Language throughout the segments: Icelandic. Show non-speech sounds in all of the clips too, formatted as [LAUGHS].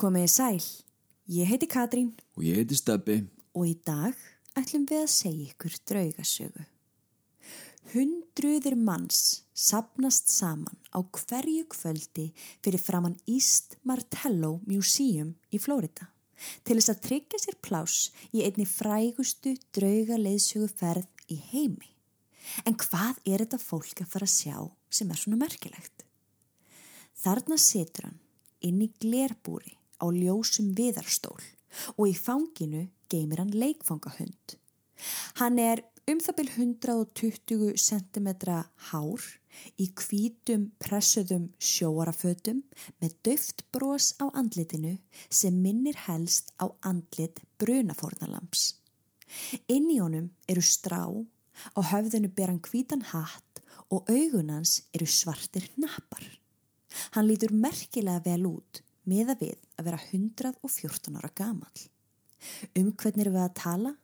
Komið í sæl, ég heiti Katrín Og ég heiti Steppi. og í dag ætlum við að segja ykkur draugasögu. Hundruður manns sapnast saman á hverju kvöldi fyrir framann East Martello Museum í Flórida til þess að tryggja sér plás í einni frægustu draugaleiðsögu ferð í heimi. En hvað er þetta fólk að fara að sjá sem er svona merkilegt? Þarna situr hann inn í glerbúri á ljósum viðarstól og í fanginu geymir hann leikfangahund. Hann er um það byrj 120 cm hár í hvítum pressuðum sjóarafötum með döft brós á andlitinu sem minnir helst á andlit brunafórnalamps. Inn í honum eru strá, á höfðinu ber hann hvítan hatt og augunans eru svartir nappar. Hann lítur merkilega vel út miða við að vera 114 ára gamal. Um hvernig erum við að tala?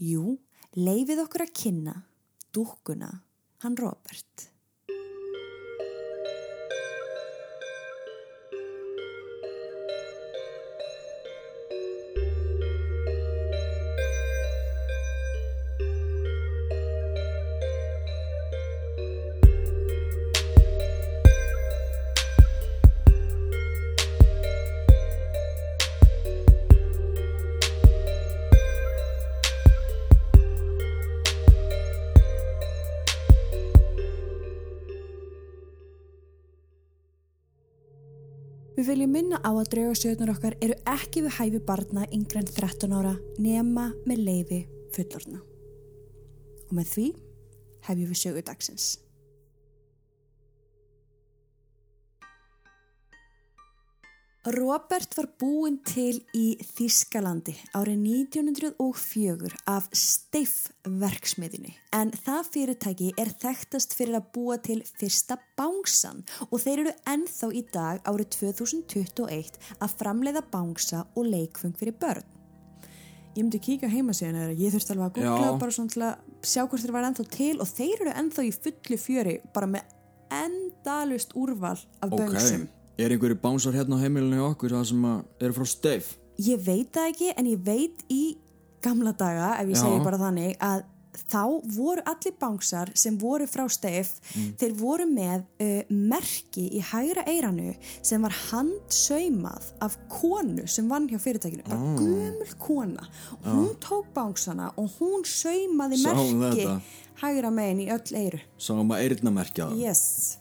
Jú, leifið okkur að kynna dúkkuna hann Robert. Við viljum minna á að draugasögnar okkar eru ekki við hæfi barna yngre en 13 ára nema með leifi fullorna. Og með því hefjum við sögu dagsins. Robert var búinn til í Þískalandi árið 1904 af Steiff verksmiðinni en það fyrirtæki er þekktast fyrir að búa til fyrsta bángsan og þeir eru ennþá í dag árið 2021 að framleiða bángsa og leikfung fyrir börn. Ég myndi kíka heima síðan eða ég þurfti alveg að googla Já. bara svona til að sjá hvort þeir var ennþá til og þeir eru ennþá í fullu fjöri bara með endalust úrval af Ok. böngsum. Er einhverju bánsar hérna á heimilinu okkur það sem eru frá Steif? Ég veit það ekki en ég veit í gamla daga, ef ég Já. segi bara þannig, að þá voru allir bánsar sem voru frá steif, Mm. þeir voru með uh, merki í hægra eiranu sem var handsaumað af konu sem vann hjá fyrirtækinu, bara Ah. gömul kona. Hún tók bánsana og hún saumaði merki hægra megin í öll eiru. Sáum að eyrnamerkja það. Yes.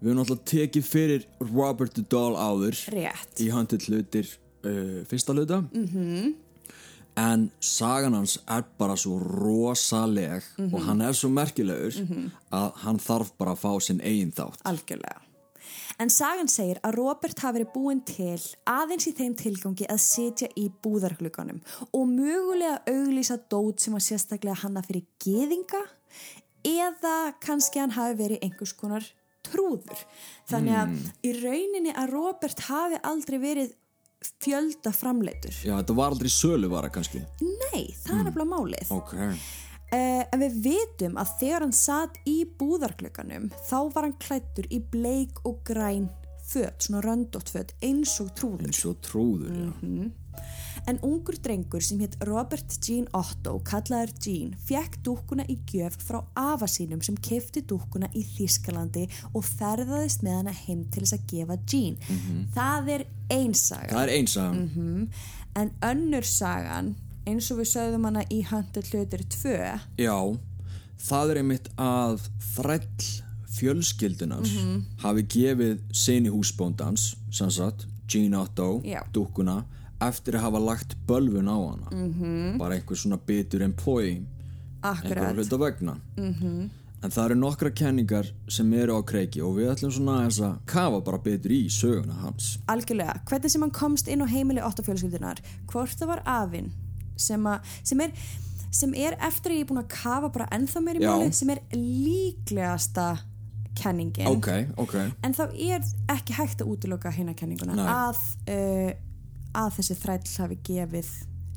Við höfum alltaf tekið fyrir Robert the Doll áður rétt. í handið hlutir uh, fyrsta hluta. Mm -hmm. En sagan hans er bara svo rosaleg og hann er svo merkilegur að hann þarf bara að fá sinn eigin þátt. Algjörlega. En sagan segir að Robert hafi verið búinn til aðeins í þeim tilgangi að sitja í búðarglugganum og mögulega auglýsa dót sem að sérstaklega hanna fyrir geðinga eða kannski hann hafi verið einhvers konar trúður. Þannig að í rauninni að Robert hafi aldrei verið fjölda framleitur. Já, þetta var aldrei söluvara kannski. Nei, það er nefnilega málið. Ok. Uh, en við vitum að þegar hann satt í búðarklökanum þá var hann klættur í bleik og græn föt, svona röndótt föt eins og trúður. En svo trúður, já. En ungur drengur sem hétt Robert Jean Otto, kallaður Jean, fekk dúkkuna í gjöf frá afa sínum sem kefti dúkkuna í Þískalandi og ferðaðist með hana heim til þess að gefa Jean. Það er einsaga. Það er einsagan. Mhm. En önnur sagan, eins og við sögðum hana í Hunter hlutir 2, Já, það er einmitt að þræll fjölskyldunars hafi gefið sinni húsbóndans, sem sagt, Jean Otto, Já. dúkkuna, eftir að hafa lagt bölvun á hana. -hmm. Bara einhver svona bitur employee, einhver akkurat. hluta vegna. -hmm. En það eru nokkra kenningar sem eru á kreiki og við ætlum svona aðeins að kafa bara betur í söguna hans. algjörlega, hvernig sem hann komst inn á heimili óttafjölskyldunar, hvort það var afinn sem, sem er sem er eftir að ég er búin að kafa bara ennþá meir í máli, sem er líklegasta kenningin Ok, ok. en þá er ekki hægt að útiloka hérna kenninguna Nei. að, uh, að þessi þræll hafi gefið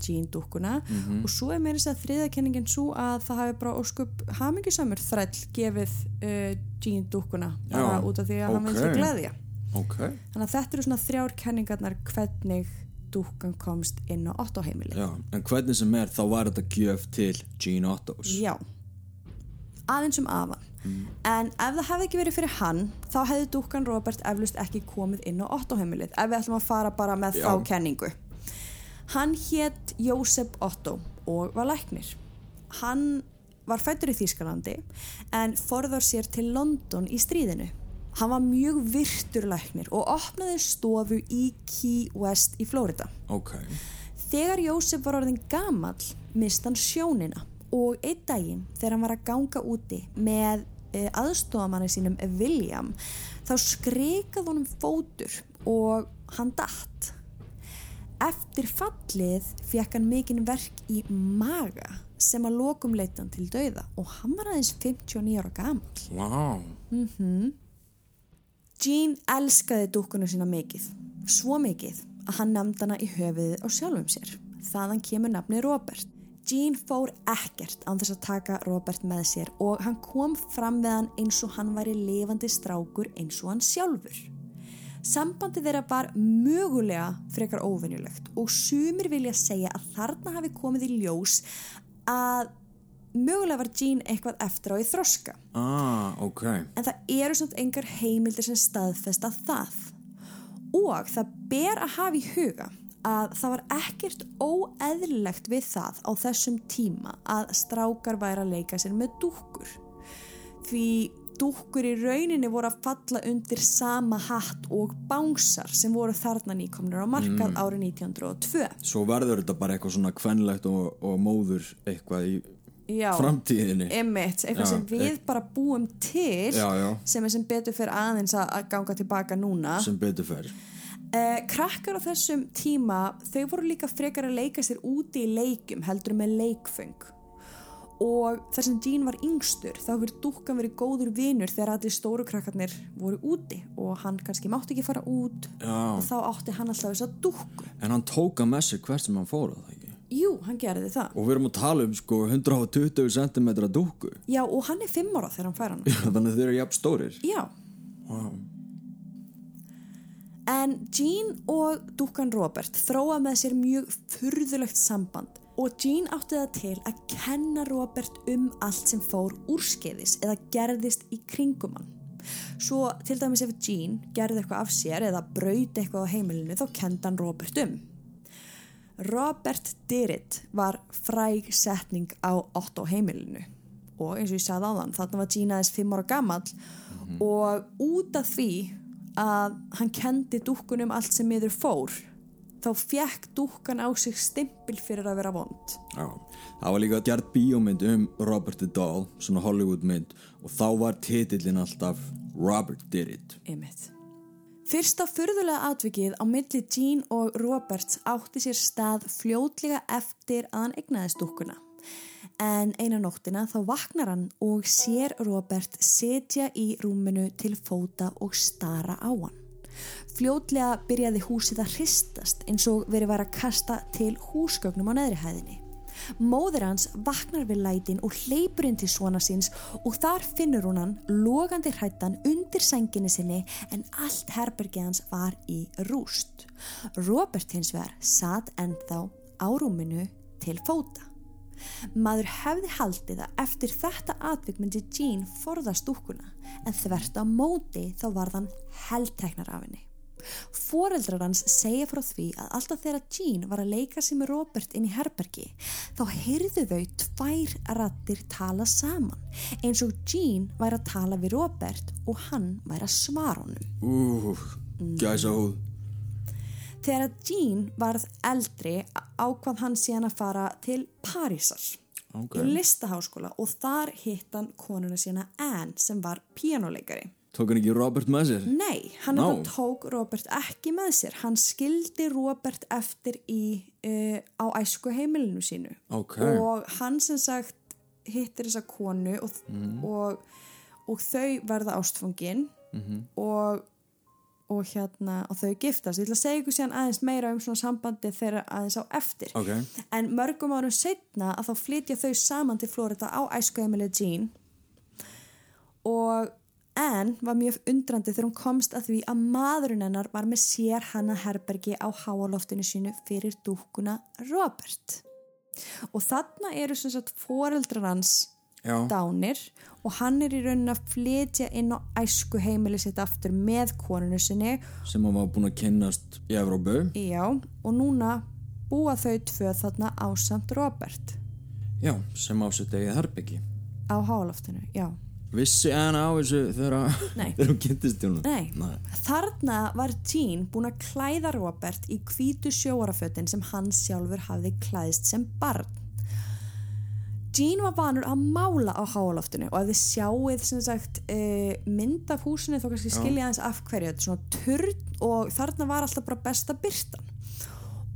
Jean dúkkuna Mhm. og svo er meira þess að þriðakenningin svo að það hafi bara óskup hamingisamur þræll gefið uh, Jean dúkkuna bara út af því að hann ok. vil sig gleðja ok Þannig að þetta eru svona þrjár kenningarnar hvernig dúkkan komst inn á Otto heimili. Já, en hvernig sem er þá var þetta gjöf til Gene Ottos Já, aðeins um afan. En ef það hefði ekki verið fyrir hann, þá hefði dúkkan Robert eflust ekki komið inn á Otto heimilið, ef við ætlum að fara bara með Já. þá kenningu. Hann hétt Jósef Otto og var læknir. Hann var fættur í Þýskalandi en forðar sér til London í stríðinu. Hann var mjög virtur læknir og opnaði stofu í Key West í Florida. Ok, Þegar Jósef var orðin gamall mist hann sjónina og einn daginn þegar hann var að ganga úti með aðstofamanni sínum William þá skrekað honum fótur og hann datt. Eftir fallið fekk hann mikinn verk í maga sem að lokum leitan til dauða og hann var aðeins 59 ára gamall. wow Jean elskaði dúkkuna sína mikið, svo mikið að hann nefndi hana í höfuðið á sjálfum sér. Þaðan kemur nafni Robert. Jean fór ekkert án þess að taka Robert með sér og hann kom fram við hann eins og hann væri lifandi strákur eins og hann sjálfur. Sambandi þeirra var mögulega frekar óvinnulegt og sumir vilja segja að þarna hafi komið í ljós að mögulega var Jean eitthvað eftir á í þroska. Ah, ok. En það eru svona engar heimildir sem staðfesta það. Og það ber að hafa í huga að það var ekkert óeðlilegt við það á þessum tíma að strákar væri að leika sér með dúkkur. Því dúkkur í rauninni voru að falla undir sama hatt og bánsar sem voru þarna nýkomnir á markað árið 1902 Svo verður þetta bara eitthvað svona kvenlegt og, og móður eitthvað í Já, framtíðinni. Emmett, eitthvað Já, sem við e- bara búum til Já, sem er sem betur fyrir aðeins að ganga tilbaka núna. Sem betur fer eh, krakkar á þessum tíma þau voru líka frekar að leika sér úti í leikum heldur með leikfeng og þar sem Jean var yngstur þá hefur dúkkan verið góður vinur þegar allir stóru krakkarnir voru úti og hann kannski mátti ekki fara út Já. og þá átti hann alltaf þess að dúkku. En hann tóka með sér hvert sem hann fór það ekki? Jú, hann gerði það. Og við erum að tala um sko 120 cm dúkku. Já, og hann er fimm ára þegar hann fær hann [LAUGHS] Þannig að þeir eru jafn stórir. Já, wow. En Jean og dúkkan Robert þróa með sér mjög furðulegt samband og Jean átti það til að kenna Robert um allt sem fór úrskeiðis eða gerðist í kringum hann. Svo til dæmis ef Jean gerði eitthvað af sér eða brauti eitthvað á heimilinu þá kendi hann Robert um. Robert did it var fræg setning á 8 heimilinu og eins og ég sagði á þann þarna var Jean aðeins 5 ára gamall og út af því að hann kendi dúkkunum allt sem miður fór þá fekk dúkkan á sig stimpil fyrir að vera vond Já, það var líka gerð bíómynd um Robert the Doll, svona Hollywood mynd og þá var titillin alltaf Robert did it Einmitt. Fyrsta furðulega atvikið á milli Jean og Robert átti sér stað fljótlega eftir að hann egnaðist dúkkuna. En eina nóttina þá vaknar hann og sér Robert setja í rúminu til fóta og stara á hann. Fljótlega byrjaði húsið að hristast eins og verið var að kasta til húsgögnum á neðri hæðinni. Móður hans vaknar við lætin og hleypur inn til svona síns og þar finnur hún hann logandi hrættan undir senginni sinni en allt herbergið hans var í rúst. Robert hins vegar satt ennþá á rúminu til fóta. Maður hefði haldið að eftir þetta atvik myndi Jean forðast dúkkuna en þvert á móti þá var þann heldteknar af henni. Fóreldrar hans segja frá því að alltaf þegar Jean var að leika sig með Robert inn í herbergi þá heyrðu þau tvær rattir tala saman eins og Jean væri að tala við Robert og hann væri að svara honum. Ú, gæsa húð Þegar að Jean varð eldri ákvað hann síðan að fara til Parísar Ok. í listaháskóla og þar hitt hann konuna sína Anne sem var píanoleikari. Tók hann ekki Robert með sér? Nei, hann no. tók Robert ekki með sér. Hann skildi Robert eftir í, uh, á æsku heimilinu sínu. Ok. Og hann sem sagt hittir þessa konu og, og, og þau verða ástfangin og, og, hérna, og þau giftast. Ég ætla að segja ykkur síðan aðeins meira um svona sambandi þeirra aðeins á eftir. Ok. En mörgum árum setna að þá flytja þau saman til Florida á æsku heimilið Jean og En var mjög undrandi þegar hún komst að því að maðurinn hennar var með sér hana herbergi á háaloftinu sínu fyrir dúkkuna Robert. Og þarna eru sem sagt foreldrar hans dánir og hann er í raunin að flytja inn á æsku heimili sitt aftur með konunu sinni sem hann var búin að kynnast í Evrópu. já, og núna búa þau tvö þarna á samt Robert Já, sem á sitt eigið herbyggi. á háaloftinu, já Vissi hann á þessu þegar [LAUGHS] hún kynntist hún? Þarna var Jean búin að klæða Robert í hvítu sjóarafötin sem hann sjálfur hafði klæðist sem barn. Jean var vanur að mála á háaloftinu og ef þið sjáuð sem sagt uh, mynd af húsinu þá kannski skilja aðeins af hverju þetta er svona turn og þarna var alltaf bara besta byrtan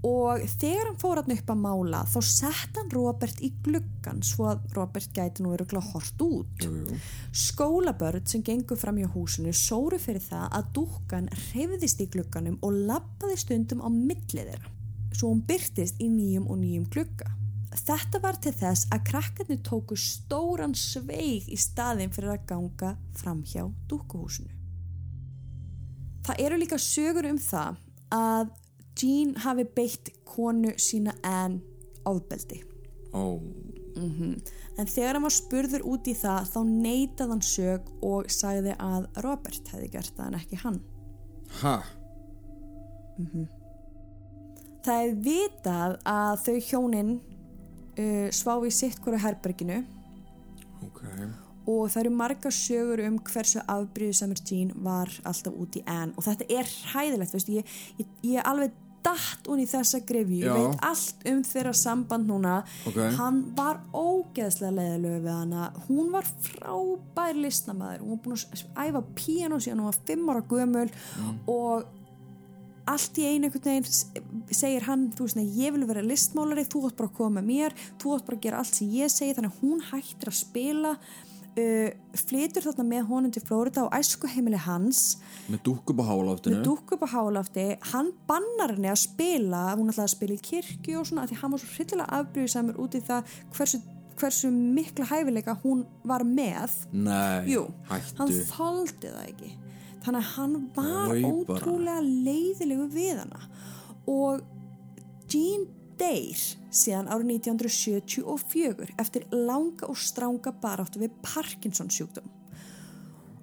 og þegar hann fór hann upp að mála þá sett hann Robert í gluggan svo að Robert gæti nú verið hort út Jú, jú. Skólabörn sem gengur fram hjá húsinu sóru fyrir það að dúkkan reyfðist í glugganum og lappaði stundum á milli þeirra. Svo hún byrtist í nýjum og nýjum glugga. Þetta var til þess að krakkarnir tóku stóran sveig í staðin fyrir að ganga fram hjá dúkkuhúsinu. Það eru líka sögur um það að Jean hafi beitt konu sína en ofbeldi. Ó, En þegar hann var spurður út í það þá neitað hann sög og sagði að Robert hefði gert það en ekki hann. ha, Það er vitað að þau hjónin uh, sváfi í sitt hverju herberginu. Ok. og það eru marga sögur um hversu afbríðusamur Jean var alltaf út í enn og þetta er hræðilegt, veist, ég, ég, ég er alveg datt hún í þessa grefju, ég veit allt um þeirra samband núna, Ok. hann var ógeðslega leiðilegu við hana, hún var frábær listnamaður, hún var búin að æfa píano síðan hún var fimm ára gömul. Og allt í einu einhvern veginn segir hann, þú veist, ég vil vera listmálari þú átt bara að koma með mér, þú átt bara að gera allt sem ég segi, þannig að hún hættir að spila uh, flytur þarna með honum til Flórida og æsku heimili hans Með dúk upp á háloftinu. með dúk upp á hálafti hann bannar henni að spila hún ætlaði að spila í kirkju og svona því hann var svo hryllilega afbrýðisamur út í það hversu, hversu mikla hæfileika hún var með Nei, Jú, hættu. hann þoldi það ekki þannig að hann var Oj, bara. ótrúlega leiðilegu við hana. Og Jean deyr síðan árið 1974 eftir langa og stránga baráttu við Parkinson sjúkdóm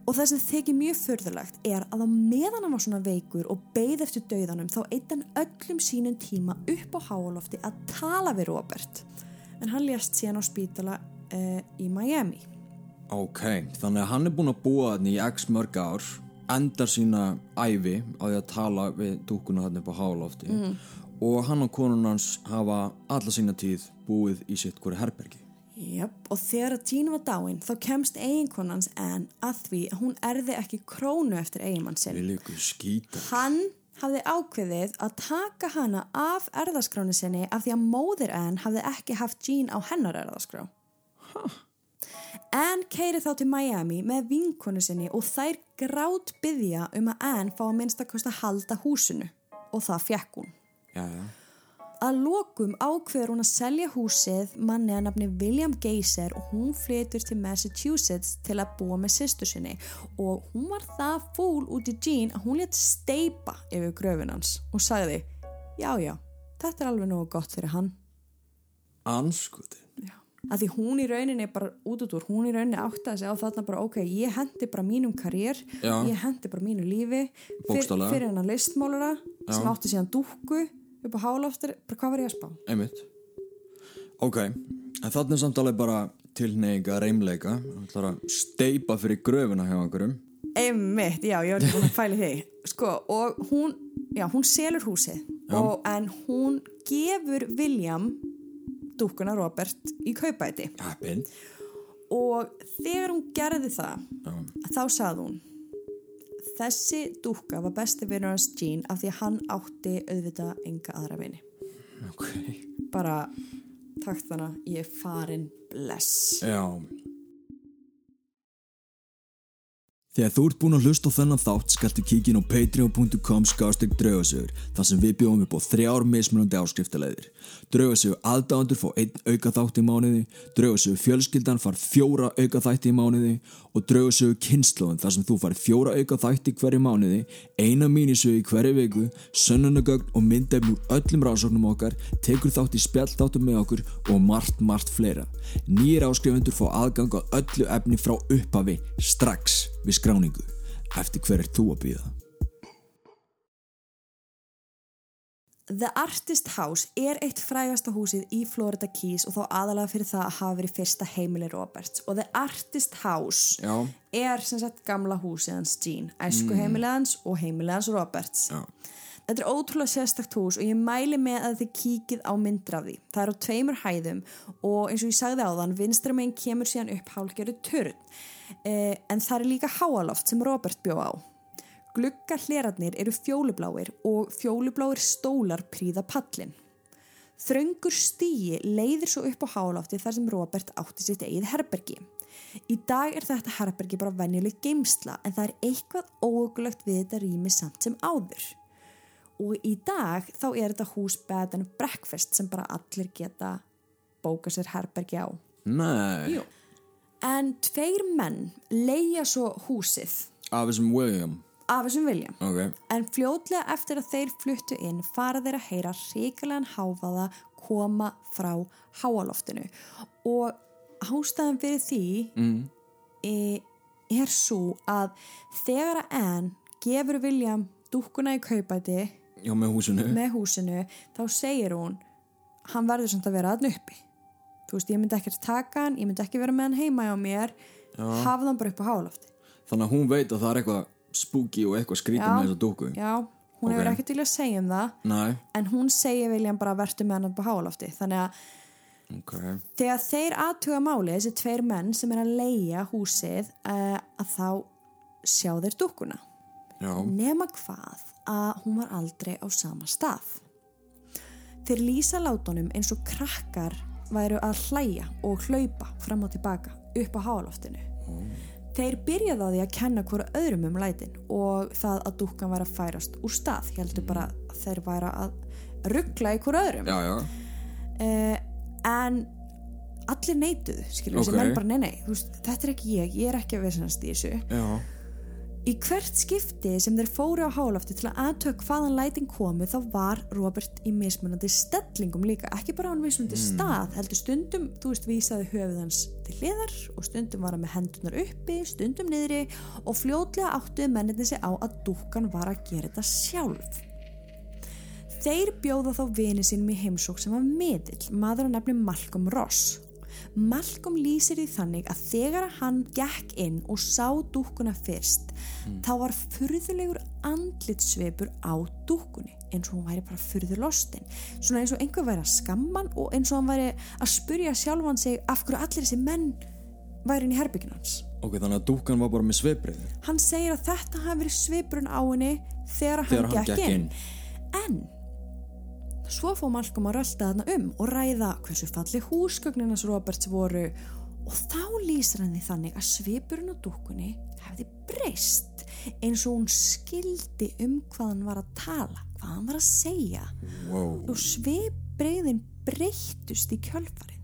og það sem þykir mjög förðulegt er að á meðan hann var svona veikur og beigð eftir dauðanum þá eitt hann öllum sínum tíma upp á háalofti að tala við Robert. En hann lést síðan á spítala uh, í Miami. Ok, þannig að hann er búin að búa þannig í x mörg ár endar sína ævi á því að tala við dúkuna hann upp á hálofti Mm. og hann og konun hans hafa alla sína tíð búið í sitt hverju herbergi Jöp, og þegar að Jean var dáin þá kemst eiginkonans en að því að hún erði ekki krónu eftir eiginmann sinn. Hann hafði ákveðið að taka hana af erðaskráni sinni af því að móðir enn hafði ekki haft Jean á hennar erðaskrá. Ann keiri þá til Miami með vinkonu sinni og þær grátt byggja um að Ann fá að minnstakost að halda húsinu. Og það fekk hún. Já, já, Að lokum ákveður hún að selja húsið manni að nafni William Geyser og hún flytur til Massachusetts til að búa með sýstu sinni. Og hún var það fúl út í Jean að hún létt steipa yfir gröfin hans og sagði já já, þetta er alveg nógu gott fyrir hann. Anskuti að því hún í rauninni bara út út úr hún í rauninni áttaði sig á þarna bara ok, ég hendi bara mínum karriér Já. ég hendi bara mínu lífi fyr, fyrir hennar listmálara sem átti síðan dúkku upp á háloftir, bara hvað var ég að spá? Einmitt. Ok, en þannig er samt alveg bara tilneiga reymleika að steipa fyrir gröfina hjá einhverjum. Einmitt, já, ég var ekki búin að fæli því. Sko, og hún, já, hún selur húsið. Og, en hún gefur William dúkkuna Robert í kaupæti. Heppin og þegar hún gerði það Já, þá sagði hún þessi dúkka var besti vinnur hans Jean af því að hann átti auðvitað enga aðra vini. Ok. Bara takt þannig ég er farin bless. Já Þegar þú ert búinn að hlusta á þennan þátt skaltu kíkin á patreon.com skástrík draugasögur þar sem við bjóðum upp á þrjár mismunandi áskriftaleiðir. Draugasögur aðdáðandur fá einn auka þátt í mánuði, draugasögur fjölskyldan far fjóra auka þætti í mánuði og draugasögur kynnslóðin þar sem þú far fjóra auka þætti hverju mánuði, eina mínisögu í hverju viku, sönnunagögn og myndefn úr öllum rannsóknum okkar, tekur þátt í spjalltáttum með okkur og margt, margt fleira. Nýjir áskrifundur fá aðgang á öllu efni frá upphafi strax við skráningu eftir hver er þú að býða The Artist House er eitt frægasta húsið í Florida Keys og þá aðalega fyrir það að hafa verið fyrsta heimili Roberts og The Artist House Já. er sem sagt gamla húsið hans Jean, æsku heimili hans og heimili hans Roberts Já. Þetta er ótrúlega sérstakt hús og ég mæli með að þið kíkið á myndir af því. Það er á tveimur hæðum og eins og ég sagði á þann, vinstra meginn kemur síðan upp hálgjöru törn. Eh, en það er líka háaloft sem Robert bjó á. Gluggar hlerarnir eru fjólubláir og fjólubláir stólar príða pallin. Þröngur stíi leiðir svo upp á hálofti þar sem Robert átti sitt eigið herbergi. Í dag er þetta herbergi bara venjuleg geimsla en það er eitthvað óögulegt við þetta rými samt sem áður og í dag þá er þetta hús bed and breakfast sem bara allir geta bóka sér herbergi á Nei, Jú. En tveir menn leia svo húsið. Af þessum William. Af þessum William. Ok, en fljótlega eftir að þeir fluttu inn fara þeir að heyra ríkilegan háfaða koma frá háaloftinu. Og ástæðan fyrir því mm. e, er svo að þegar að Anne gefur William dúkkuna í kaupæti já með húsinu. með húsinu þá segir hún hann verður samt að vera aðn uppi þú veist, ég myndi ekki taka hann ég myndi ekki vera með hann heima á mér. Hafða hann bara upp á hálofti. Þannig að hún veit að það er eitthvað spooky og eitthvað skrítið Já. með þessa dúku já, hún Ok. hefur ekki til að segja um það. Nei, en hún segir William bara verður með hann upp á hálofti. Þannig að ok. þegar þeir aðtuga máli þessi tveir menn sem er að leia húsið uh, að þá sjá þeir dúkkuna. Já, nema hvað að hún var aldrei á sama stað. Þeir lýsa látunum eins og krakkar væru að hlæja og hlaupa fram og tilbaka upp á hálóftinu. Þeir byrjaði á því að kenna hverju öðrum um lætin og það að dúkkan væri að færast úr stað. Heldur bara að þeir væri að ruggla í hverju öðrum. já, já Uh, en allir neituðu, skilur Ok. þessi menn bara nei, nei, veist, þetta er ekki ég, ég er ekki að vesenast í þessu. Já, Í hvert skipti sem þeir fóru á hálofti til að aðtök hvaðan lætin komu þá var Robert í mismunandi stellingum líka, ekki bara á mismunandi stað, heldur stundum, þú veist, vísaði höfuð hans til hliðar og stundum var hann með hendunar uppi, stundum niðri og fljótlega áttuði menninni sig á að dúkkan var að gera þetta sjálf. Þeir bjóða þá vini sínum í heimsók sem var miðill, maður að nefni Malcolm Ross. Malcolm lýsir því þannig að þegar hann gekk inn og sá dúkkuna fyrst þá var furðulegur andlitsveipur á dúkkunni eins og hún væri bara furðulostin svona eins og einhver væri að skamman og eins og hann væri að spurja sjálfan sig af hverju allir þessi menn væri inn í herbyggin hans ok, þannig að dúkan var bara með sveiprið hann segir að þetta hafi verið sveipurinn á henni þegar hann, Þegar hann gekk, gekk inn. inn. en svo fór Malcolm að rölda þarna um og ræða hversu falli húsgögninas Roberts voru. Og þá lýsir því þannig að svipurinn á dúkkunni hefði breyst eins og hún skildi um hvað hann var að tala hvað hann var að segja. Wow, og svipbreyðin breyttust í kjölfarið.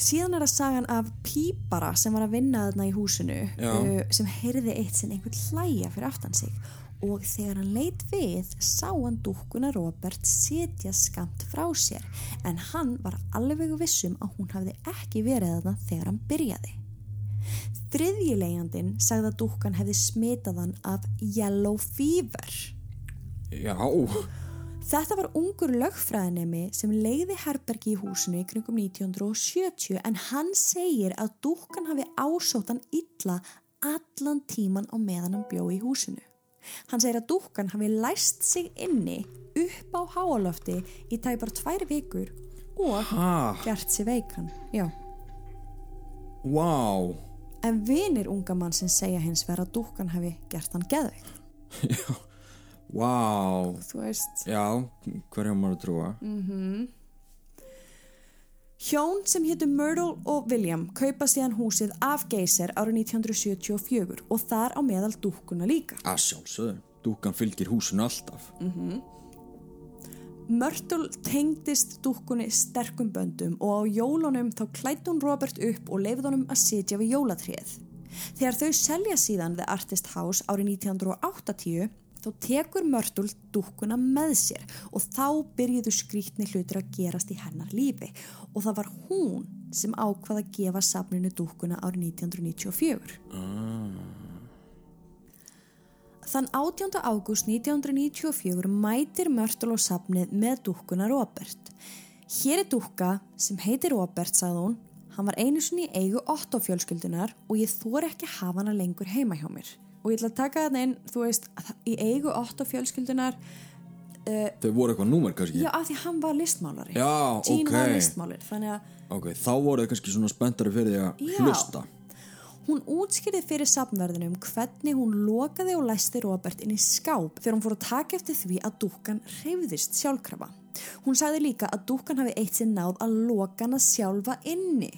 Síðan er að sagan af pípara sem var að vinna þarna í húsinu uh, sem heyrði eitt sinn einhvern hlæja fyrir aftan sig og þegar hann leit við sá hann dúkkuna Robert setja skamt frá sér. En hann var alveg vissum að hún hafði ekki verið þarna þegar hann byrjaði. Þriðjilegjandin sagði að dúkkan hefði smitað hann af yellow fever. Já. Þetta var ungur lögfræðinemi sem leiði herbergi í húsinu í kringum 1970 en hann segir að dúkkan hafi ásótt hann illa allan tíman á meðan hann bjó í húsinu. Hann segir að dúkkan hafi læst sig inni upp á háalofti í tæpar tvær vikur og Ha, gert sér veikan. Já. wow En vinir unga mann sem segja hins vera að dúkkan hafi gert hann geðveik. [LAUGHS] Wow, Þú veist... já, hverju á maður að trúa Mm. Hjón sem héttu Myrtle og William kaupa síðan húsið af Geyser árið 1974 og þar á meðal dúkkuna líka. Að sjálfsögðu, dúkan fylgir húsinu alltaf. Myrtle tengdist dúkkunni sterkum böndum og á jólunum þá klætt hún Robert upp og leifð honum að sitja við jólatrið. Þegar þau selja síðan The Artist House árið 1980 þá tekur Myrtle dúkkuna með sér og þá byrjuðu skrítni hlutir að gerast í hennar lífi og það var hún sem ákvaða að gefa safninu dúkkuna árið 1994. Þann 18. ágúst 1994 mætir Mörtul og safnið með dúkkuna Robert. Hér er dúkka sem heitir Robert, sagði hún. Hann var einu sinni í eigu 8 fjölskyldunar og ég þór ekki hafa hana lengur heima hjá mér. Og ég ætla að taka þarna inn, þú veist, að í eigu 8 fjölskyldunar, Þau voru eitthvað númer kannski? já af því hann var listmálari. Já, Gene ok. var listmálari, þannig að Ok, þá voru þau kannski svona spenntari fyrir því að Já. hlusta. Hún útskýrði fyrir safnverðinum hvernig hún lokaði og læsti Robert inn í skáp þegar hún fór að taka eftir því að dúkkan hreyfðist sjálfkrafa. Hún sagði líka að dúkkan hafi eitt sinn náð að loka hana sjálfa inni.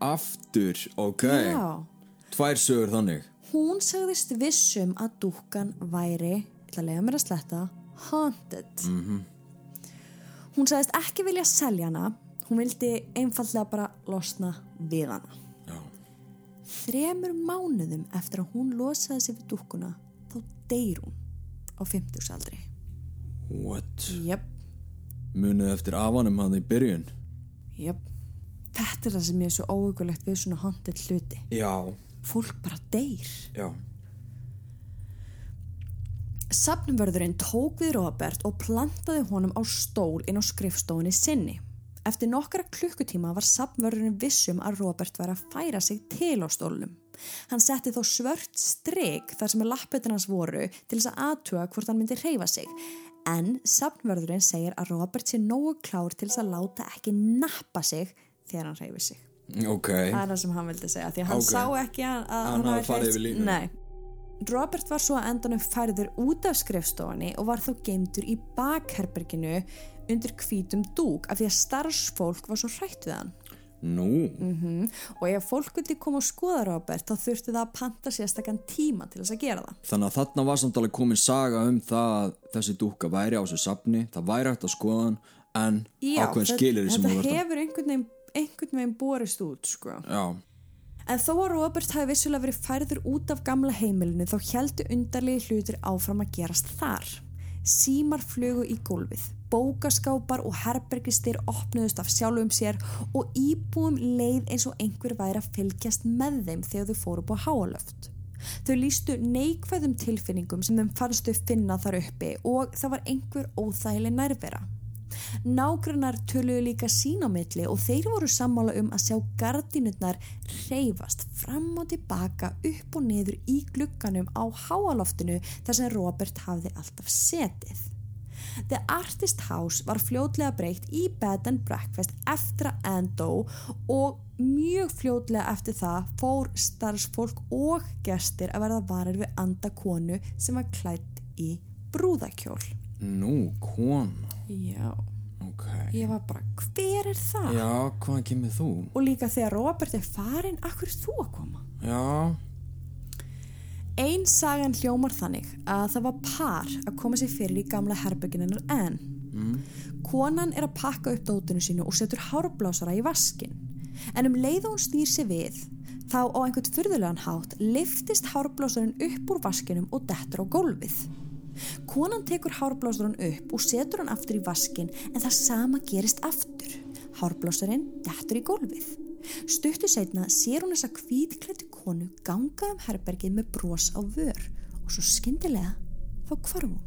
Aftur, ok. Já. Tvær sögur þannig. Hún sagðist vissum að dúkkan væri, ég ætla að lega mér að sletta, haunted. Hún sagðist ekki vilja selja hana, hún vildi einfallega bara losna við hana. Já. Þremur mánuðum eftir að hún losaði sig við dúkkuna þá deyr hún á 50 aldri. What? Jöp, Munið eftir afanum hann í byrjun? jöp. Þetta er það sem ég er svo óugulegt við svona haunted hluti. Já. Fólk bara deyr. Já. Safnvörðurinn tók við Robert og plantaði honum á stól inn á skrifstofunni sinni. Eftir nokkra klukkutíma var safnvörðurinn vissum að Robert væri að færa sig til á stólnum. Hann setti þó svört strik þar sem lappetin hans voru til þess að aðtuga hvort hann myndi reyfa sig. En safnvörðurinn segir að Robert sé nógu klár til þess að láta ekki nappa sig þegar hann reyfi sig. Ok. Það er það sem hann vildi segja því að hann Ok. sá ekki að, að Hann hafi farið yfir línu. Nei. Robert var svo að endanum færður út af skrifstofunni og var þó geimdur í bakherberginu undir hvítum dúk af því að starfsfólk var svo hrætt við hann. Nú. Mm. Og ef fólk vildi koma og skoða Robert þá þurfti það að panta sérstakann tíma til þess að gera það. Þannig að þarna var samt alveg komin saga um það að þessi dúkka væri á þessu safni, það væri hægt að skoða hann, en ákveðin þetta- skilir sem þetta þú verðt að... hefur einhvern veginn, einhvern veginn borist út, sko. Já. En þó að Robert hafi vissulega verið færður út af gamla heimilinu þá heldu undarlegi hlutir áfram að gerast þar. Símar flugu í gólfið, bókaskápar og herbergistir opnuðust af sjálfum sér og íbúum leið eins og einhver væri að fylgjast með þeim þegar þau fóru á háalöft. Þau lístu neikvæðum tilfinningum sem þeim fannst þau finna þar uppi og það var einhver óþægileg nærvera. Nágrannar töluðu líka sín á milli og þeir voru sammála um að sjá gardínutnar reyfast fram og tilbaka upp og niður í glugganum á háaloftinu þar sem Robert hafði alltaf setið. The Artist House var fljótlega breytt í Bed and Breakfast eftir að Anne dó og mjög fljótlega eftir það fór starfsfólk og gestir að verða varir við andakonu sem var klætt í brúðakjól. Nú, kona. Já. Ok. Ég var bara, hver er það? Já, hvaðan kemur þú? Og líka þegar Robert er farin, akkur er þú að koma? Já. Einn sagan hljómar þannig að það var par að koma sér fyrir í gamla herbyggininnar Anne. Konan er að pakka upp dótinu sínu og setur hárblásara í vaskin. En um leið og hún snýr sér við, þá á einhvern fyrðulegan hátt liftist hárblásarinn upp úr vaskinum og dettur á gólfið. Konan tekur hárblásarinn upp og setur hann aftur í vaskin en það sama gerist aftur. Hárblásarinn dettur í gólfið. Stuttu setna sér hún þessa hvítklættu konu ganga um herbergið með bros á vör og svo skyndilega þá hvarf hún.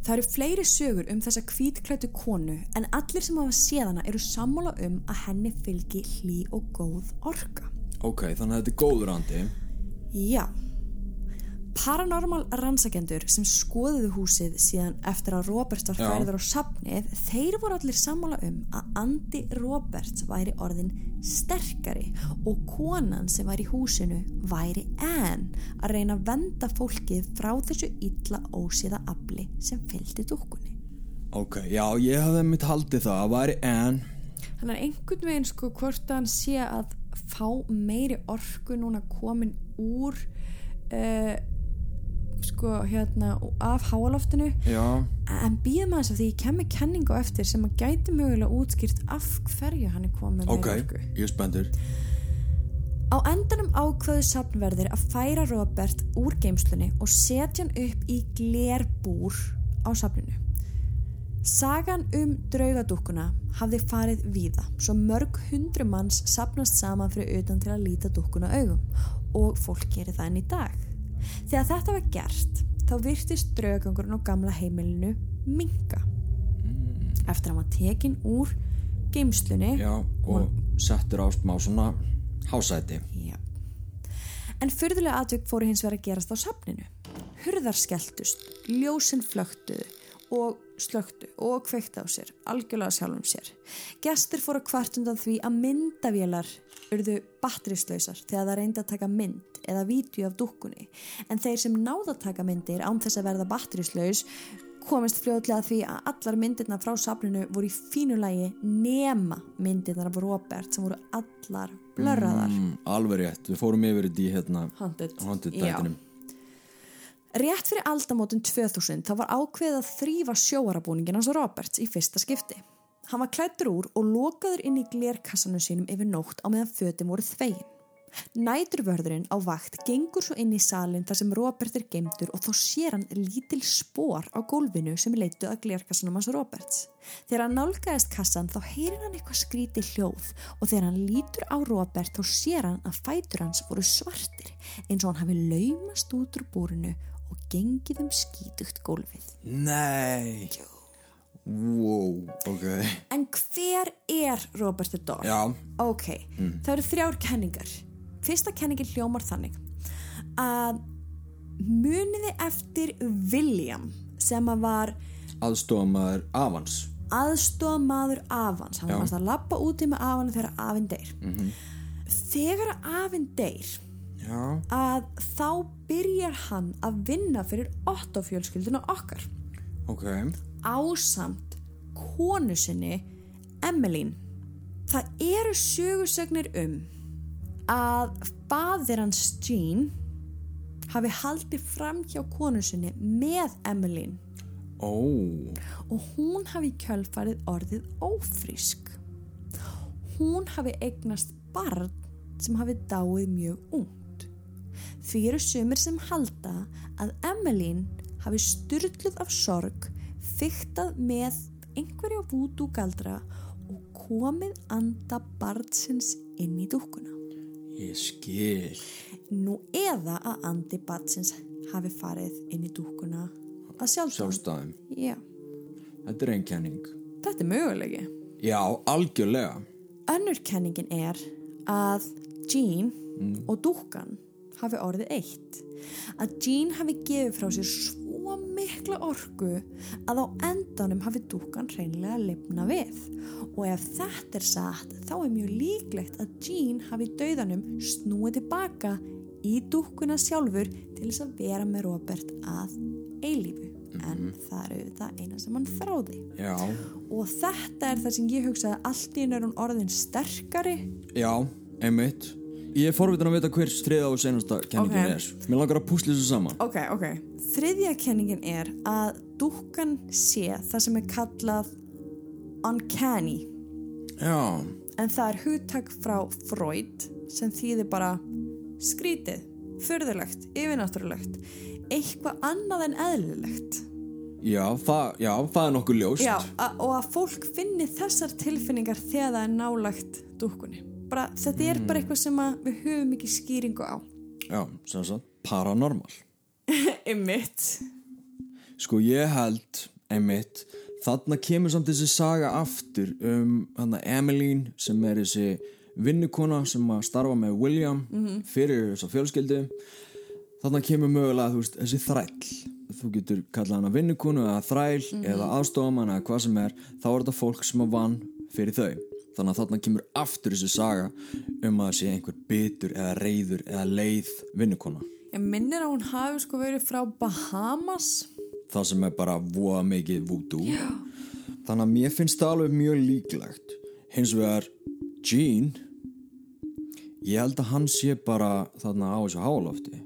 Það eru fleiri sögur um þessa hvítklættu konu en allir sem hafa séð hana eru sammála um að henni fylgi hlý og góð orka. Ok, þannig að þetta er góður andi. Já. Paranormal rannsakendur sem skoðuðu húsið síðan eftir að Robert var færður á safnið, þeir voru allir sammála um að andi Roberts væri orðin sterkari og konan sem var í húsinu væri Anne að reyna að venda fólkið frá þessu illa ósíða afli sem fylgdi dúkkunni. Ok, já, ég hafði mitt haldið það að væri Anne. þannig að einhvern veginn sko hvort hann sé að fá meiri orku núna komin úr uh, sko hérna af háaloftinu. Já, en býðum aðeins að því ég kemur kenningu eftir sem að gæti mögulega útskýrt af hverju hann er komið ok, orku ég er spendur Á endanum ákveðu safnverðir að færa Robert úr geimslunni og setja hann upp í glerbúr á safninu. Sagan um draugadúkkuna hafði farið víða, svo mörg hundru manns safnast saman fyrir utan til að líta dúkkuna augum. Og fólk gerir það enn í dag. Þegar þetta var gert, þá virtist draugangurinn á gamla heimilinu minga. Eftir að var tekin úr geimslunni Já, og settur á smá svona hásæti Já. En fyrðulega atvik fóru hins vegar að gerast á safninu. Hurðar skelltust, ljósin flöktuðu og slöktu og kveikta á sér, algjörlega sjálfum sér. Gestur fóru kvart undan því að myndavélar urðu batterislausar þegar það reyndi að taka mynd eða vídeo af dúkkunni. En þeir sem náða að taka myndir án þess að verða batterislaus komist fljóðlega því að allar myndirna frá safninu voru í fínu lægi nema myndirna af Robert sem voru allar blörraðar. mm, Alveg rétt, við fórum yfir í hérna Haunted. Haunted Já. dætinum Rétt fyrir aldamótin 2000 þá var ákveðið að þrýfa sjóarabúningin hans Roberts í fyrsta skipti. Hann var klættur úr og lokaður inn í glerkassanum sínum yfir nótt á meðan fötum voru þvegin. Næturvörðurinn á vakt gengur svo inn í salin þar sem Robert er geimtur og þá sér hann lítil spór á gólfinu sem leittu að glerkassanum hans Roberts. Þegar hann nálgæðist kassan þá heyrir hann eitthvað skríti hljóð og þegar hann lítur á Robert þá sér hann að fætur hans voru svartir eins og hann hafi laumast út úr búrinu og gengið um skítugt gólfið. Nei Wow, ok En hver er Robert the Dog? Já, Ok, það eru þrjár kenningar. Fyrsta kenningin hljómar þannig að muniði eftir William sem að var aðstofamaður afans aðstofamaður afans. Hann Já. varst að lappa úti með afanu þegar afinn deyr. Þegar afinn deyr Já, að þá byrjar hann að vinna fyrir Otto fjölskylduna okkar ok ásamt konu sinni Emmeline. Það eru sögursögnir um að fadir hans Jean hafi haldið fram hjá konu sinni með Emmeline Ó, og hún hafi kjölfarið orðið ófrísk. Hún hafi eignast barn sem hafi dáið mjög ungt. Því eru sumir sem halda að Emmeline hafi styrluð af sorg, fyktað með einhverja vúdú galdra og komið anda barnsins inn í dúkkuna. ég skil Nú eða að andi barnsins hafi farið inn í dúkkuna að sjálfsögum. Sjálfstæðum Já, Þetta er einn kenning þetta er mögulegi. Já, algjörlega Önnur kenningin er að Jean og dúkkan hafi orðið eitt. Að Jean hafi gefið frá sér svo mikla orku að á endanum hafi dúkkan hreinlega lifna við. Og ef þetta er satt þá er mjög líklegt að Jean hafi dauðanum snúið tilbaka í dúkkuna sjálfur til þess að vera með Robert að eilífu. En það er auðvitað eina sem hann þráði. Já, og þetta er það sem ég hugsaði allt í hún orðin sterkari. Já, einmitt Ég er forvitin að vita hver striða og senasta kenningin Ok. er. Mér langar að púsla þessu saman. Ok, ok. Þriðja kenningin er að dúkkan sé það sem er kallað uncanny. Já, en það er hugtak frá Freud sem þýðir bara skrítið, furðulegt, yfirnáttúrulegt. Eitthvað annað en eðlilegt. Já, það, já, það er nokkuð ljóst. Já, og að fólk finni þessar tilfinningar þegar það er nálagt dúkkunni bara, þetta er bara eitthvað sem við höfum ekki skýringu á. [LAUGHS] Já, sem sagt, paranormal. Einmitt. Sko ég held, einmitt Þarna kemur samt þessi saga aftur um hana Emmeline sem er þessi vinnukona sem að starfa með William fyrir þessa fjölskyldu. Þarna kemur mögulega veist, þessi þræll. Þú getur kallað hana vinnukonu eða þræll eða aðstofamann eða hvað sem er þá er þetta fólk sem að vann fyrir þau þannig að þarna kemur aftur þessi saga um að sé einhver bitur eða reyður eða leið vinnukona. Ég minnir að hún hafi sko verið frá Bahamas. Það sem er bara voða mikið voodoo þannig að mér finnst það alveg mjög líklegt. Hins vegar Gene ég held að hann sé bara þarna á þessu hálofti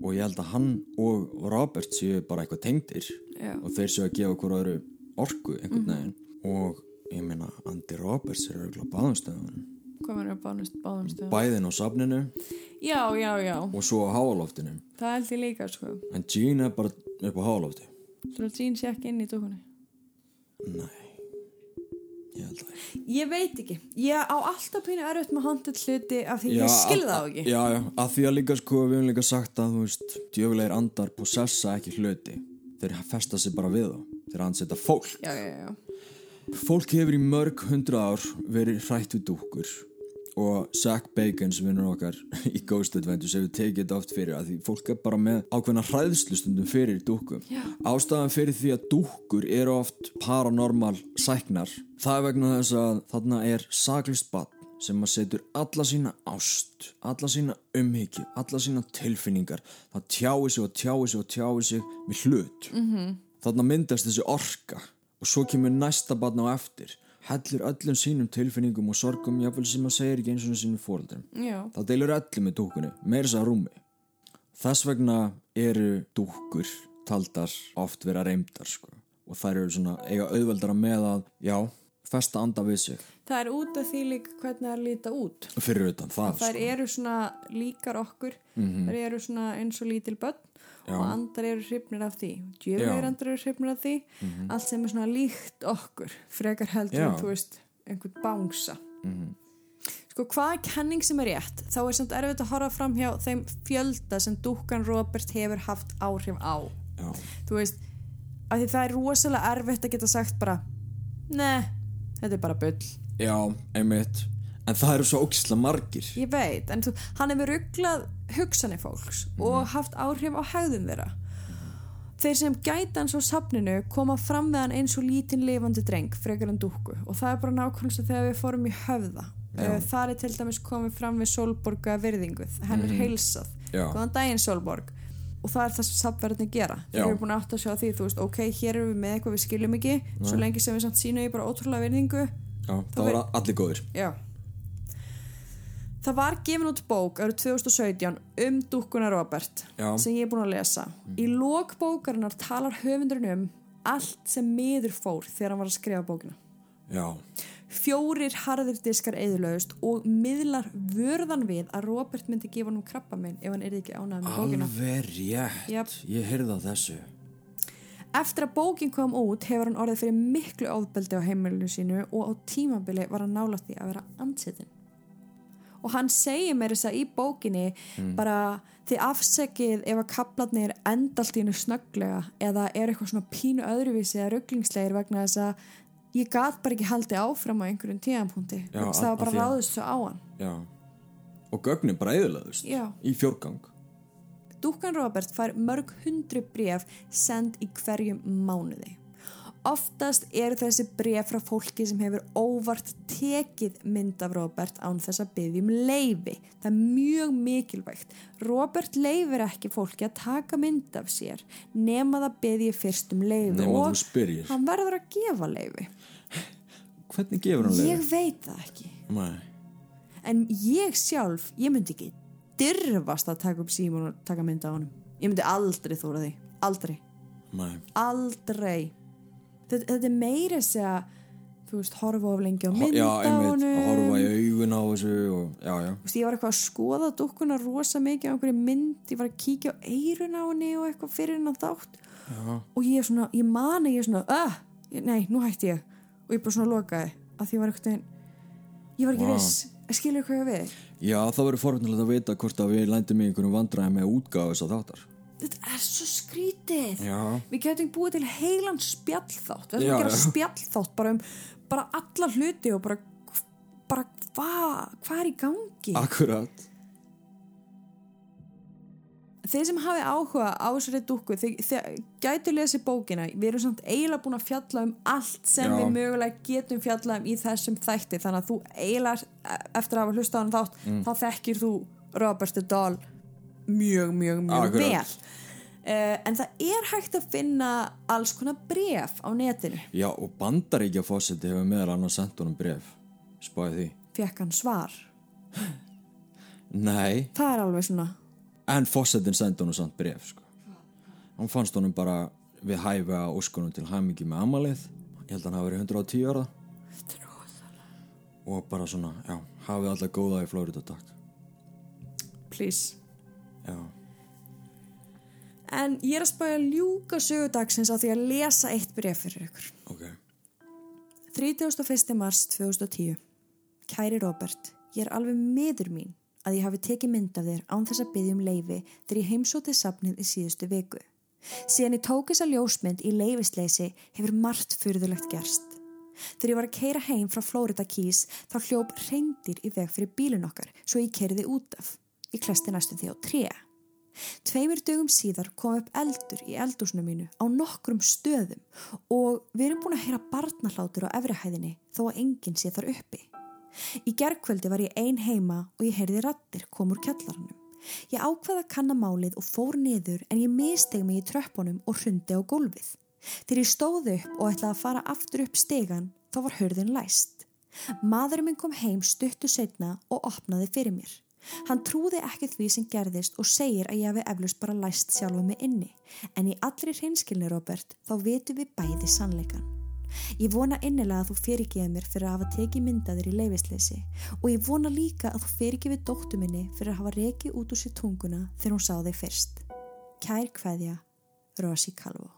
og ég held að hann og Robert séu bara eitthvað tengdir. Já. og þeir séu að gefa okkur öðru orku einhvern veginn. Og ég meina Andy Roberts er auðvitað báðumstöðun Hvað var það bánust, báðumstöðum? bæðin á safninu Já, já, já. og svo á hálóftinu Það held ég líka, sko. en Gene er bara upp á hálófti Svo að Jean sé ekki inn í dúkunni. nei ég Ég veit ekki. Ég á alltaf pínu erfitt með haunted hluti af því ég skilði það á ekki. já, já, að því að líka sko við höfum líka sagt að þú veist djöfulegir andar possessa ekki hluti þeir festa sig bara við þá þeir ansetta fólk Já, já, já. Fólk hefur í mörg hundra ár verið hrætt við dúkkur og Zach Bacon sem vinnur okkar í Ghost Adventures hefur tekið þetta oft fyrir að því fólk er bara með ákveðna hræðslustundum fyrir dúkkum. Já. Ástæðan fyrir því að dúkkur eru oft paranormal sæknar. Það er vegna þess að þarna er saklist bann sem að setur alla sína ást, alla sína umhyggju, alla sína tilfinningar. Það tjái sig og tjái sig og tjái sig með hlut. -hmm. Þarna myndast þessi orka og svo kemur næsta barn á eftir hellir öllum sínum tilfinningum og sorgum jáfnvel sem að segja ekki eins og sínum fóreldrum Já. þá deilur öllum með dúkkunni meira þess að rúmi þess vegna eru dúkkur taldar oft vera reymdar sko. og þær eru svona eiga auðveldara með að já, festa anda við sig Það er út af því líka hvernig það líta út. fyrir utan það Þær sko. eru svona líkar okkur. Þær eru svona eins og lítil börn Já. og andar eru hrifnir af því. Djöflegir Já. andar eru hrifnir af því. Allt sem er svona líkt okkur. Frekar heldur, Já. en, þú veist, einhvern bánsa. Sko, hvað er kenning sem er rétt? Þá er samt erfitt að horfa fram hjá þeim fjölda sem dúkkan Robert hefur haft áhrif á. já, Þú veist, af því það er rosalega erfitt að geta sagt bara, ne, þetta er bara bull. já, einmitt en það eru svo ógislega margir Ég veit, en þú, hann hefur rugglað hugsanir fólks og haft áhrif á hegðum þeirra. Þeir sem gæta hans á safninu koma fram með hann eins og lítinn lifandi dreng, frekar en dúkku og það er bara nákvæmst þegar við fórum í höfða. Uh, það er til dæmis komið fram við Solborga virðinguð, henn er heilsað. Já. Góðan daginn Solborg. Og það er það sem safnverðinni gera. Þeir Já. eru búin átta að sjá því, þú veist, ok, hér erum við með eitthvað við skiljum ekki, svo lengi sem við samt sínum í bara ótrúlega virðingu, já, það var allir góðir Já. Það var gefin út bók árið 2017 um dúkkuna Robert Já. sem ég er búin að lesa. Í lok bókarinnar talar höfundurinn um allt sem miður fór þegar hann var að skrifa bókina. Já, Fjórir harðir diskar eðlaust og miðlar vörðan við að Robert myndi gefa hann um krabba minn ef hann er ekki ánægð með bókina. alveg rétt Jep. ég heyrði á þessu Eftir að bókin kom út hefur hann orðið fyrir miklu ofbeldi á heimilinu sínu og á tímabili var hann nálægt því að vera ansettin. Og hann segir mér þess að í bókinni bara þið afsekið ef að kaplarnir endalt í hennu snögglega eða er eitthvað svona pínu öðruvísi eða rugglingslegir vegna þess að ég gat bara ekki haldið áfram á einhverjum tíðanpunkti. Það var bara ráðist svo á hann. já og gögnin bara eðlaðust í fjórgang Dúkkan Robert fær mörg hundru bref send í hverjum mánuði. Oftast eru þessi bref frá fólki sem hefur óvart tekið mynd af Robert án þess að byggja um leifi. Það er mjög mikilvægt. Robert leifir ekki fólki að taka mynd af sér nema það byggja fyrst um leifi og hann verður að gefa leifi. Hvernig gefur hann Ég leið? veit það ekki. Nei. En ég sjálf, ég myndi ekki dyrfast að taka upp símun og taka mynd af honum. Ég myndi aldrei þóra því. Aldrei. Nei. Aldrei. Þetta, þetta er meira þess að þú veist, horfa of lengi á Ho- mynd já, einmitt, að horfa í augun á þessu og, já, já, Þú veist, ég var eitthvað að skoða dukkuna rosa mikið á einhverju mynd, ég var að kíkja á eirun á henni og eitthvað fyrir hennan þátt já, og ég er svona, ég mani ég er svona, uh, nei, nú hætti ég og ég bara svona lokaði, að því var eitthvað ég var ekki Vá. viss. Skilur hvað ég við. Já, það verður forvöldilegt að vita hvort að við lændum í einhverjum vandræði með útgáðu þess að þáttar. Þetta er svo skrítið. Já, við getum búið til heilan spjallþátt. Við ætlum að gera spjallþátt bara um bara alla hluti og bara bara hvað, hvað er í gangi? Akkurat þeir sem hafi áhuga á þessari dúkku þeir, gætu lesið bókina við erum samt eiginlega búin að fjalla um allt sem Já. við mögulega getum fjallað um í þessum þætti þannig að þú eiginlega eftir að hafa hlustað á hann þátt Mm. þá þekkir þú Robert Dahl mjög, mjög, mjög Akkurat. vel uh, en það er hægt að finna alls konar bref á netinu já, og bandaríkja fósiti hefur meðal annars sendt honum bref spáði því Fekk hann svar? Nei, Það er alveg svona, en fósettin sendi honum samt bref sko. hann fannst honum bara við hæfi að óskunum til hæmingi með amalið ég held að hann hafi verið 110 ára og bara svona, já, hafið alltaf góða í Florida takk please. já, En ég er að spæja ljúka sögudagsins á því að lesa eitt bref fyrir ykkur. ok 31. mars 2010 Kæri Robert, ég er alveg miður mín að ég hafi tekið mynd af þér án þess að byggja um leifi þegar ég heimsótið safnið í síðustu viku. Síðan ég tók þessa ljósmynd í leifisleysi hefur margt fyrðulegt gerst. Þegar ég var að keira heim frá Florida Keys þá hljóp reyndir í veg fyrir bílun okkar svo ég kerði út af. Ég klesti næstum því á tré. Tveimur dögum síðar kom upp eldur í eldúsinu mínu á nokkrum stöðum og við erum búin að heyra barnahlátur á efrihæðinni þó að enginn sé þar uppi. Í gerðkvöldi var ég ein heima og ég heyrði rattir kom úr kjallarannum. Ég ákvaða að kanna málið og fór niður en ég misteg mig í tröppunum og hrundi á gólfið. Þegar ég stóð upp og ætlaði að fara aftur upp stegan þá var hörðin læst. Maðurinn minn kom heim stuttu setna og opnaði fyrir mér. Hann trúði ekki því sem gerðist og segir að ég hafi eflust bara læst sjálfa mig inni. En í allri hreinskilni, Robert, þá vitum við bæði sannleikan. Ég vona innilega að þú fyrirgeði mér fyrir að hafa tekið myndaðir í leifisleysi og ég vona líka að þú fyrirgeði dóttu minni fyrir að hafa rekið út úr sér tunguna þegar hún sá þig fyrst. Kær kveðja, Rosi Kalvo.